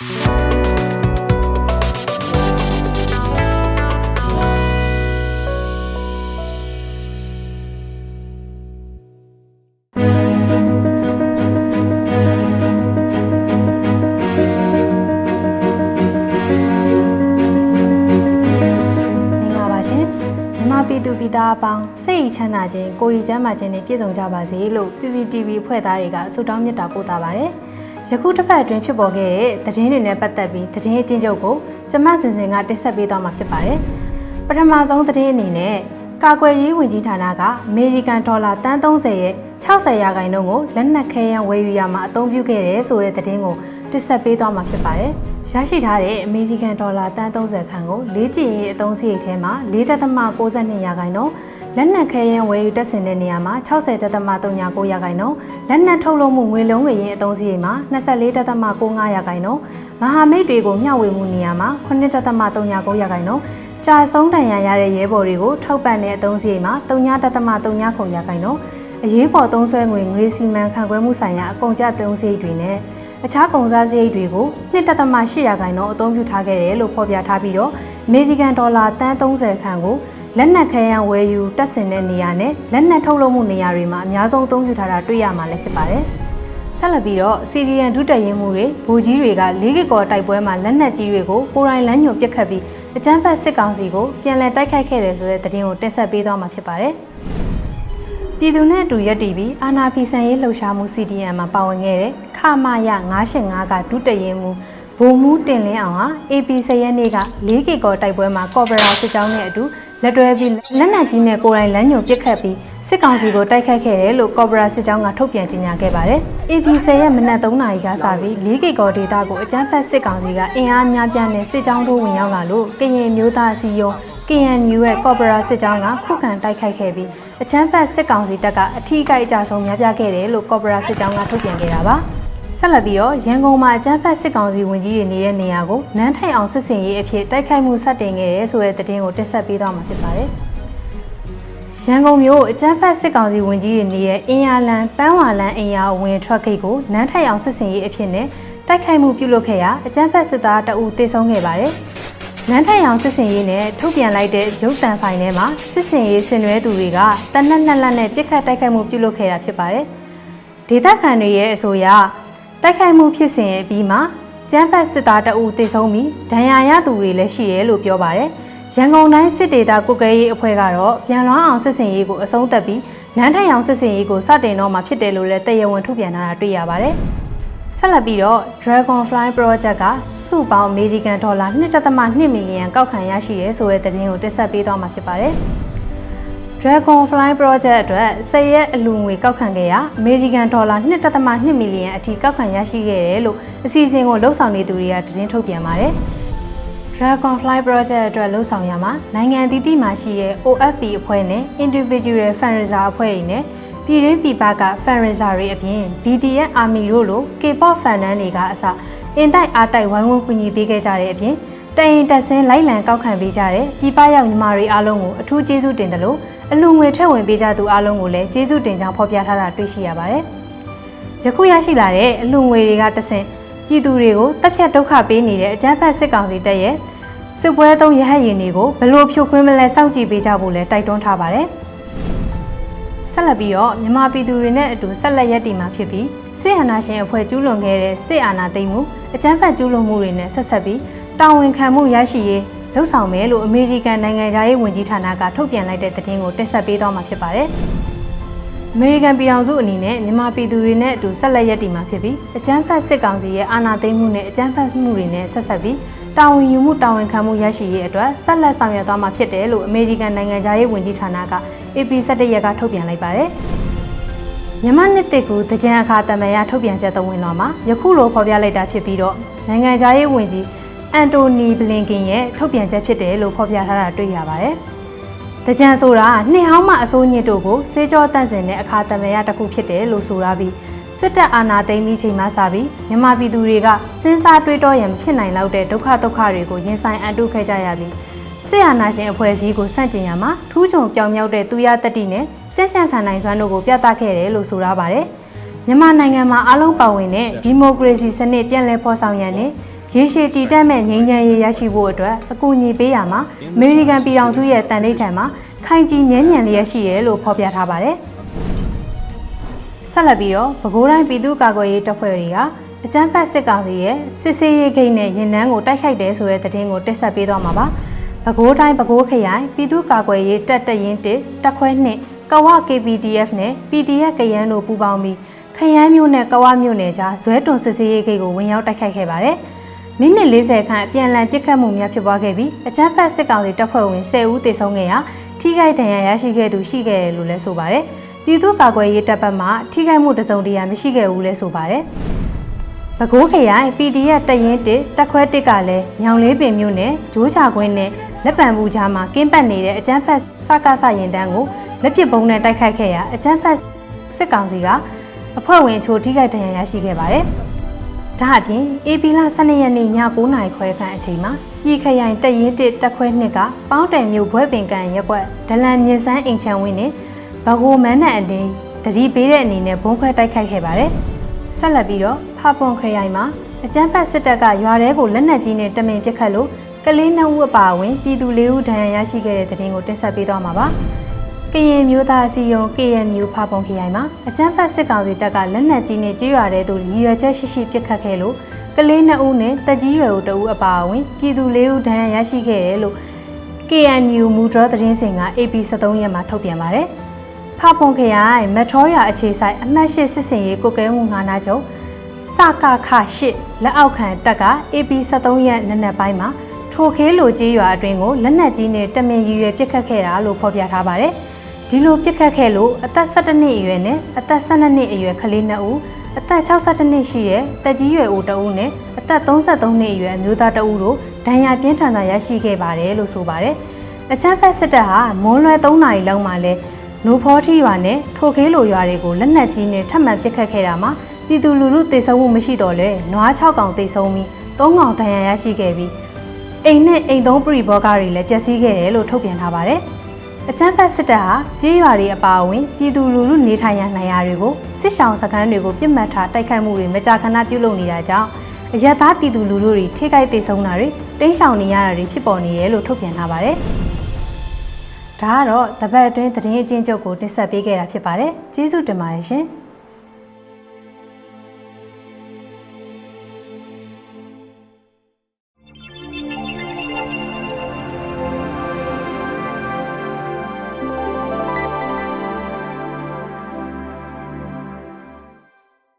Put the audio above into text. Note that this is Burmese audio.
မင်္ဂလာပါရှင်မြန်မာပြည်သူပြည်သားအပေါင်းစိတ်ရချမ်းသာခြင်းကိုယ်ရည်ချမ်းသာခြင်းနဲ့ပြည့်စုံကြပါစေလို့ PPTV ဖွဲ့သားတွေကဆုတောင်းမေတ္တာပို့သပါတယ် ယခုတစ်ပတ်အတွင်းဖြစ်ပေါ်ခဲ့တဲ့သတင်းတွေနဲ့ပတ်သက်ပြီးသတင်းအချင်းချုပ်ကိုကျမစင်စင်ကတင်ဆက်ပေးသွားမှာဖြစ်ပါတယ်ပထမဆုံးသတင်းအနေနဲ့ကာကွယ်ရေးဝန်ကြီးဌာနကအမေရိကန်ဒေါ်လာတန်30ရဲ့ 60ရာခိုင်နှုန်းကိုလက်နက်ခဲယမ်းဝယ်ယူရမှာအသုံးပြုခဲ့တယ်ဆိုတဲ့သတင်းကိုတင်ဆက်ပေးသွားမှာဖြစ်ပါတယ်။ရရှိထားတဲ့အမေရိကန်ဒေါ်လာတန်30ခန့်ကိုလေးကျင်ရေးအသုံးစရိတ်ထဲမှာ4.62ရာခိုင်နှုန်းလက်နက်ခဲယမ်းဝယ်ယူတက်ဆင်တဲ့နေရာမှာ60.39ရာခိုင်နှုန်းလက်နက်ထုတ်လုပ်မှုငွေလုံးငွေရင်းအသုံးစရိတ်မှာ24.95ရာခိုင်နှုန်းမဟာမိတ်တွေကိုမျှဝေမှုနေရာမှာ9.39ရာခိုင်နှုန်းကြာဆုံးတန်ရရတဲ့ရဲဘော်တွေကိုထောက်ပံ့တဲ့အသုံးစရိတ်မှာ3.39ခုရာခိုင်နှုန်း အရေးပေါ်သုံးစွဲငွေငွေစီမံခန့်ခွဲမှုဆိုင်ရာအကုန်ကျသုံးစရိတ်တွေနဲ့အခြားကုန်စားစရိတ်တွေကို2.8ရာခိုင်နှုန်းအသုံးပြုထားခဲ့တယ်လို့ဖော်ပြထားပြီးတော့အမေရိကန်ဒေါ်လာတန်30ခန့်ကိုလက်နက်ခဲယမ်းဝယ်ယူတက်ဆင်တဲ့နေရာနဲ့လက်နက်ထုတ်လုပ်မှုနေရာတွေမှာအများဆုံးအသုံးပြုထားတာတွေ့ရမှာလည်းဖြစ်ပါတယ်။ဆက်လက်ပြီးတော့စီရီယန်ဒုတက်ရင်မှုတွေဗိုလ်ကြီးတွေကလေးကကော်တိုက်ပွဲမှာလက်နက်ကြီးတွေကိုကိုရိုင်းလမ်းညွန်ပစ်ခတ်ပြီးအကြမ်းဖက်စစ်ကောင်စီကိုပြန်လည်တိုက်ခိုက်ခဲ့တယ်ဆိုတဲ့သတင်းကိုတင်ဆက်ပေးသွားမှာဖြစ်ပါတယ်။ ပြည်သူနဲ့အတူရပ်တည်ပြီးအာနာဖီဆန်ရေးလှုပ်ရှားမှု CDN မှာပါဝင်ခဲ့တဲ့ခမာယ985ကဒုတရင်မှုဘုံမူတင်လင်းအောင်ဟာ AP 10ရက်နေ့က 4K ကော်တိုက်ပွဲမှာကော်ပိုရာစစ်ကြောင်းနဲ့အတူလက်တွဲပြီးလက်နက်ကြီးနဲ့ကိုယ်တိုင်လမ်းညွန်ပစ်ခတ်ပြီးစစ်ကောင်စီကိုတိုက်ခိုက်ခဲ့တယ်လို့ကော်ပိုရာစစ်ကြောင်းကထုတ်ပြန်ကြေညာခဲ့ပါတယ်။ AP 10ရက်မနက်3နာရီကစပြီး 4K ကော်ဒေတာကိုအကြမ်းဖက်စစ်ကောင်စီကအင်အားများပြားနဲ့စစ်ကြောင်းတို့ဝင်ရောက်လာလို့ကရင်မျိုးသားအစည်းအရုံး KNU ရဲ့ကော်ပိုရာစစ်ကြောင်းကခုခံတိုက်ခိုက်ခဲ့ပြီးအချမ်းဖတ်စစ်ကောင်စီတပ်ကအထီးကိုက်အကြဆုံးများပြားခဲ့တယ်လို့ကော်ပိုရာစစ်ကြောင်းကထုတ်ပြန်ခဲ့တာပါဆက်လက်ပြီးတော့ရန်ကုန်မှာအကြမ်းဖက်စစ်ကောင်စီဝင်ကြီးတွေနေတဲ့နေရာကိုနန်းထိုင်အောင်စစ်စင်ရေးအဖြစ်တိုက်ခိုက်မှုစတင်ခဲ့တယ်ဆိုတဲ့သတင်းကိုတင်ဆက်ပေးသွားမှာဖြစ်ပါတယ်ရန်ကုန်မြို့အကြမ်းဖက်စစ်ကောင်စီဝင်ကြီးတွေနေတဲ့အင်ယာလန်ပန်းဝါလန်အင်ယာဝင်ထွက်ဂိတ်ကိုနန်းထိုင်အောင်စစ်စင်ရေးအဖြစ်နဲ့တိုက်ခိုက်မှုပြုလုပ်ခဲ့ရာအကြမ်းဖက်စစ်သားတအူတေဆုံးခဲ့ပါတယ် နန်းထိုင်အောင်စစ်စင်ရေးနဲ့ထုတ်ပြန်လိုက်တဲ့ရုပ်တံဖိုင်ထဲမှာစစ်စင်ရေးဆင်နွှဲသူတွေကတနက်နက်လက်နဲ့ပြစ်ခတ်တိုက်ခိုက်မှုပြုလုပ်ခဲ့တာဖြစ်ပါတယ်။ဒေသခံတွေရဲ့အဆိုအရတိုက်ခိုက်မှုဖြစ်စဉ်အပြီးမှာကျန်းဖက်စစ်သားတအူတေဆုံးပြီးဒဏ်ရာရသူတွေလည်းရှိတယ်လို့ပြောပါတယ်။ရန်ကုန်တိုင်းစစ်ဒေသကုကဲရေးအဖွဲ့ကတော့ပြန်လွှမ်းအောင်စစ်စင်ရေးကိုအဆုံးသတ်ပြီးနန်းထိုင်အောင်စစ်စင်ရေးကိုစတင်တော့မှာဖြစ်တယ်လို့လည်းတရားဝင်ထုတ်ပြန်ထားတာတွေ့ရပါတယ်။ ဆက်လက်ပြီးတော့ Dragonfly Project ကစုပေါင်းအမေရိကန်ဒေါ်လာ1.2မီလီယံကောက်ခံရရှိရဲဆိုတဲ့သတင်းကိုတင်ဆက်ပေးသွားမှာဖြစ်ပါတယ်။ Dragonfly Project အတွက်စရက်အလူငွေကောက်ခံခဲ့ရအမေရိကန်ဒေါ်လာ1.2မီလီယံအထိကောက်ခံရရှိခဲ့တယ်လို့အစီအစဉ်ကိုလှုပ်ဆောင်နေသူတွေကသတင်းထုတ်ပြန်ပါတယ်။ Dragonfly Project အတွက်လှုပ်ဆောင်ရမှာနိုင်ငံအသီးသီးမှာရှိတဲ့ OFP အဖွဲ့နဲ့ Individual Fundraiser အဖွဲ့တွေနဲ့ ပြည်ရင်းပြည်ပက Fundraiser တွေအပြင် BDF Army တို့လို K-pop fan တန်းတွေကအစအင်တိုက်အားတိုက်ဝိုင်းဝန်းကူညီပေးခဲ့ကြတဲ့အပြင်တရင်တက်ဆင်းလိုက်လံကောက်ခံပေးကြတဲ့ပြည်ပရောက်ညီမတွေအားလုံးကိုအထူးကျေးဇူးတင်တယ်လို့အလူငွေထည့်ဝင်ပေးကြသူအားလုံးကိုလည်းကျေးဇူးတင်ကြောင်းဖော်ပြထားတာတွေ့ရှိရပါတယ်။ယခုရရှိလာတဲ့အလူငွေတွေကတဆင့်ပြည်သူတွေကိုတပ်ဖြတ်ဒုက္ခပေးနေတဲ့အကြမ်းဖက်စစ်ကောင်စီတပ်ရဲ့စစ်ပွဲသုံးရဟတ်ရင်တွေကိုဘလို့ဖြိုခွင်းမလဲစောင့်ကြည့်ပေးကြဖို့လည်းတိုက်တွန်းထားပါတယ်။ ဆက်လက်ပြီးတော့မြန်မာပြည်သူတွေနဲ့အတူဆက်လက်ရပ်တည်မှာဖြစ်ပြီးစစ်အာဏာရှင်အဖွဲ့ကျူးလွန်ခဲ့တဲ့စစ်အာဏာသိမ်းမှုအကြမ်းဖက်ကျူးလွန်မှုတွေနဲ့ဆက်ဆက်ပြီးတာဝန်ခံမှုရရှိရေးလှုပ်ဆောင်မယ်လို့အမေရိကန်နိုင်ငံသားရေးဝန်ကြီးဌာနကထုတ်ပြန်လိုက်တဲ့သတင်းကိုတင်ဆက်ပေးသွားမှာဖြစ်ပါတယ်။ အမေရိကန်ပြည်ထောင်စုအနေနဲ့မြန်မာပြည်သူတွေနဲ့အတူဆက်လက်ရပ်တည်မှာဖြစ်ပြီးအကြမ်းဖက်စစ်ကောင်စီရဲ့အာဏာသိမ်းမှုနဲ့အကြမ်းဖက်မှုတွေနဲ့ဆက်ဆက်ပြီးတာဝန်ယူမှုတာဝန်ခံမှုရရှိရေးအတွက်ဆက်လက်ဆောင်ရွက်သွားမှာဖြစ်တယ်လို့အမေရိကန်နိုင်ငံသားရေးဝန်ကြီးဌာနက AP 17ရက်ကထုတ်ပြန်လိုက်ပါတယ်။မြန်မာနှစ်တစ်ကူတကြံအခါတမန်ရထုတ်ပြန်ချက်သဝင်တော်မှာယခုလိုဖော်ပြလိုက်တာဖြစ်ပြီးတော့နိုင်ငံသားရေးဝန်ကြီးအန်တိုနီဘလင်ကင်ရဲ့ထုတ်ပြန်ချက်ဖြစ်တယ်လို့ဖော်ပြထားတာတွေ့ရပါတယ်။ တကြံဆိုတာနှစ်ဟောင်းမှအစိုးညစ်တို့ကိုစေကြောတန့်စင်တဲ့အခါတမန်ရတစ်ခုဖြစ်တယ်လို့ဆိုရပြီးစစ်တပ်အာဏာသိမ်းပြီးချိန်မှစပြီးမြန်မာပြည်သူတွေကစဉ်းစားတွေးတောရန်ဖြစ်နိုင်လောက်တဲ့ဒုက္ခဒုက္ခတွေကိုရင်ဆိုင်အံ့တုခဲ့ကြရပြီးစစ်အာဏာရှင်အဖွဲ့အစည်းကိုစန့်ကျင်ရမှာထူးချွန်ပြောင်မြောက်တဲ့သူရတတိနဲ့ကြံ့ကြံ့ခံနိုင်စွမ်းတို့ကိုပြသခဲ့တယ်လို့ဆိုရပါတယ်။မြန်မာနိုင်ငံမှာအလုံးပါဝင်တဲ့ဒီမိုကရေစီစနစ်ပြန်လည်ဖော်ဆောင်ရန်နဲ့ ရေရှည်တည်တတ်မဲ့ငြိမ်းချမ်းရေးရရှိဖို့အတွက်အကူအညီပေးရမှာအမေရိကန်ပြည်ထောင်စုရဲ့တန်ဋိဌာန်မှာခိုင်ကြီးမြဲမြံလျက်ရှိရဲလို့ဖော်ပြထားပါတယ်။ဆက်လက်ပြီးတော့ပဲခူးတိုင်းပြည်သူ့ကာကွယ်ရေးတပ်ဖွဲ့တွေကအကြမ်းဖက်စစ်ကောင်စီရဲ့စစ်ဆေးရေးဂိတ်နဲ့ရင်နှန်းကိုတိုက်ခိုက်တယ်ဆိုတဲ့သတင်းကိုတင်ဆက်ပေးသွားမှာပါ။ပဲခူးတိုင်းပဲခူးခရိုင်ပြည်သူ့ကာကွယ်ရေးတပ်တရင်1တပ်ခွဲ2ကဝ KPDF နဲ့ PDF ကရန်တို့ပူးပေါင်းပြီးခရမ်းမျိုးနဲ့ကဝမျိုးနယ်ကြားဇွဲတွန်စစ်ဆေးရေးဂိတ်ကိုဝင်ရောက်တိုက်ခိုက်ခဲ့ပါတယ်။ မိနစ်40ခန့်အပြန်အလှန်ပစ်ခတ်မှုများဖြစ်ပွားခဲ့ပြီးအကြမ်းဖက်စစ်ကောင်စီတပ်ဖွဲ့ဝင်10ဦးသေဆုံးခဲ့ရာထိခိုက်ဒဏ်ရာရရှိခဲ့သူရှိခဲ့တယ်လို့လည်းဆိုပါတယ်။ပြည်သူ့ကာကွယ်ရေးတပ်ဖွဲ့မှထိခိုက်မှုတစုံတရာမရှိခဲ့ဘူးလည်းဆိုပါတယ်။ပဲခူးခရိုင် PDF တရင်1တက်ခွဲ1ကလည်းညောင်လေးပင်မြို့နယ်ဂျိုးချကွင်းနဲ့လက်ပံဘူးကြားမှာကင်းပတ်နေတဲ့အကြမ်းဖက်စကားဆရင်တန်းကိုလက်ပစ်ပုံးနဲ့တိုက်ခိုက်ခဲ့ရာအကြမ်းဖက်စစ်ကောင်စီကအဖွဲ့ဝင်အချို့ထိခိုက်ဒဏ်ရာရရှိခဲ့ပါတယ်။ ဒါအပြင် AP လ12ရက်နေ့ည9:00နာရီခွဲခန့်အချိန်မှာပြည်ခရိုင်တရင်1တက်ခွဲ2ကပေါင်းတယ်မြို့ဘွဲပင်ကန်ရက်ွက်ဒလန်မြင့်စန်းအိမ်ချံဝင်းနဲ့ဘဂိုမန်းနဲ့အလင်းတတိပေးတဲ့အနေနဲ့ဘုံခွဲတိုက်ခိုက်ခဲ့ပါတယ်။ဆက်လက်ပြီးတော့ဖပွန်ခရိုင်မှာအကြမ်းဖက်စစ်တပ်ကရွာထဲကိုလက်နက်ကြီးနဲ့တမင်ပစ်ခတ်လို့ကလေးနှုတ်ဝတ်ပါဝင်ပြည်သူလေးဦးဒဏ်ရာရရှိခဲ့တဲ့တဲ့တင်ကိုတင်ဆက်ပေးသွားမှာပါ။ ကရင်မျိုးသားအစည်းအရုံး KNU ဖပွန်ခရိုင်မှာအကြမ်းဖက်စစ်ကောင်စီတပ်ကလက်နက်ကြီးနဲ့ကြေးရွာတဲ့သူရည်ရွယ်ချက်ရှိရှိပစ်ခတ်ခဲ့လို့ကလေးနှစ်ဦးနဲ့တက်ကြီးရွယ်ဦးတဦးအပါအဝင်ပြည်သူလေးဦးဒဏ်ရာရရှိခဲ့တယ်လို့ KNU မူဒရသတင်းစင်က AP 73ရက်မှာထုတ်ပြန်ပါတယ်။ဖပွန်ခရိုင်မက်ထရောယာအခြေဆိုင်အမှတ်၈စစ်စင်ရေးကိုကဲမှုငါးနာချုပ်စကခ၈လက်အောက်ခံတပ်က AP 73ရက်နနက်ပိုင်းမှာထိုခဲလိုကြီးရွာအတွင်းကိုလက်နက်ကြီးနဲ့တမင်ရည်ရွယ်ပစ်ခတ်ခဲ့တာလို့ဖော်ပြထားပါတယ်။ ဒီလိုပစ်ခတ်ခဲ့လို့အသက်17နှစ်အရွယ်နဲ့အသက်12နှစ်အရွယ်ကလေး2ဦးအသက်62နှစ်ရှိတဲ့တက်ကြီးရွယ်ဦးတဦးနဲ့အသက်33နှစ်အရွယ်အမျိုးသားတဦးတို့ဒဏ်ရာပြင်းထန်စွာရရှိခဲ့ပါတယ်လို့ဆိုပါတယ်။အချမ်းဖက်စစ်တပ်ဟာမွန်းလွဲ3နာရီလောက်မှလဲနိုဖောထီရွာနဲ့ထိုခဲလိုရွာတွေကိုလက်နက်ကြီးနဲ့ထပ်မံပစ်ခတ်ခဲ့တာမှာပြည်သူလူထုတေဆုံးမှုမရှိတော့လဲနွား6កောင်တေဆုံးပြီး3កောင်ဒဏ်ရာရရှိခဲ့ပြီးအိမ်နဲ့အိမ်သုံးပရိဘောဂတွေလည်းပျက်စီးခဲ့တယ်လို့ထုတ်ပြန်ထားပါတယ်။ အချမ်းဖက်စစ်တပ်ဟာကြေးရွာတွေအပါအဝင်ပြည်သူလူထုနေထိုင်ရာနေရာတွေကိုစစ်ဆောင်စခန်းတွေကိုပြစ်မှတ်ထားတိုက်ခိုက်မှုတွေမကြာခဏပြုလုပ်နေတာကြောင့်အရက်သားပြည်သူလူထုတွေထိခိုက်ဒေဆုံးတာတွေတိမ်းရှောင်နေရတာတွေဖြစ်ပေါ်နေတယ်လို့ထုတ်ပြန်ထားပါတယ်။ဒါကတော့တပတ်အတွင်းသတင်းအချင်းချုပ်ကိုတင်ဆက်ပေးခဲ့တာဖြစ်ပါတယ်။ကျေးဇူးတင်ပါတယ်ရှင်။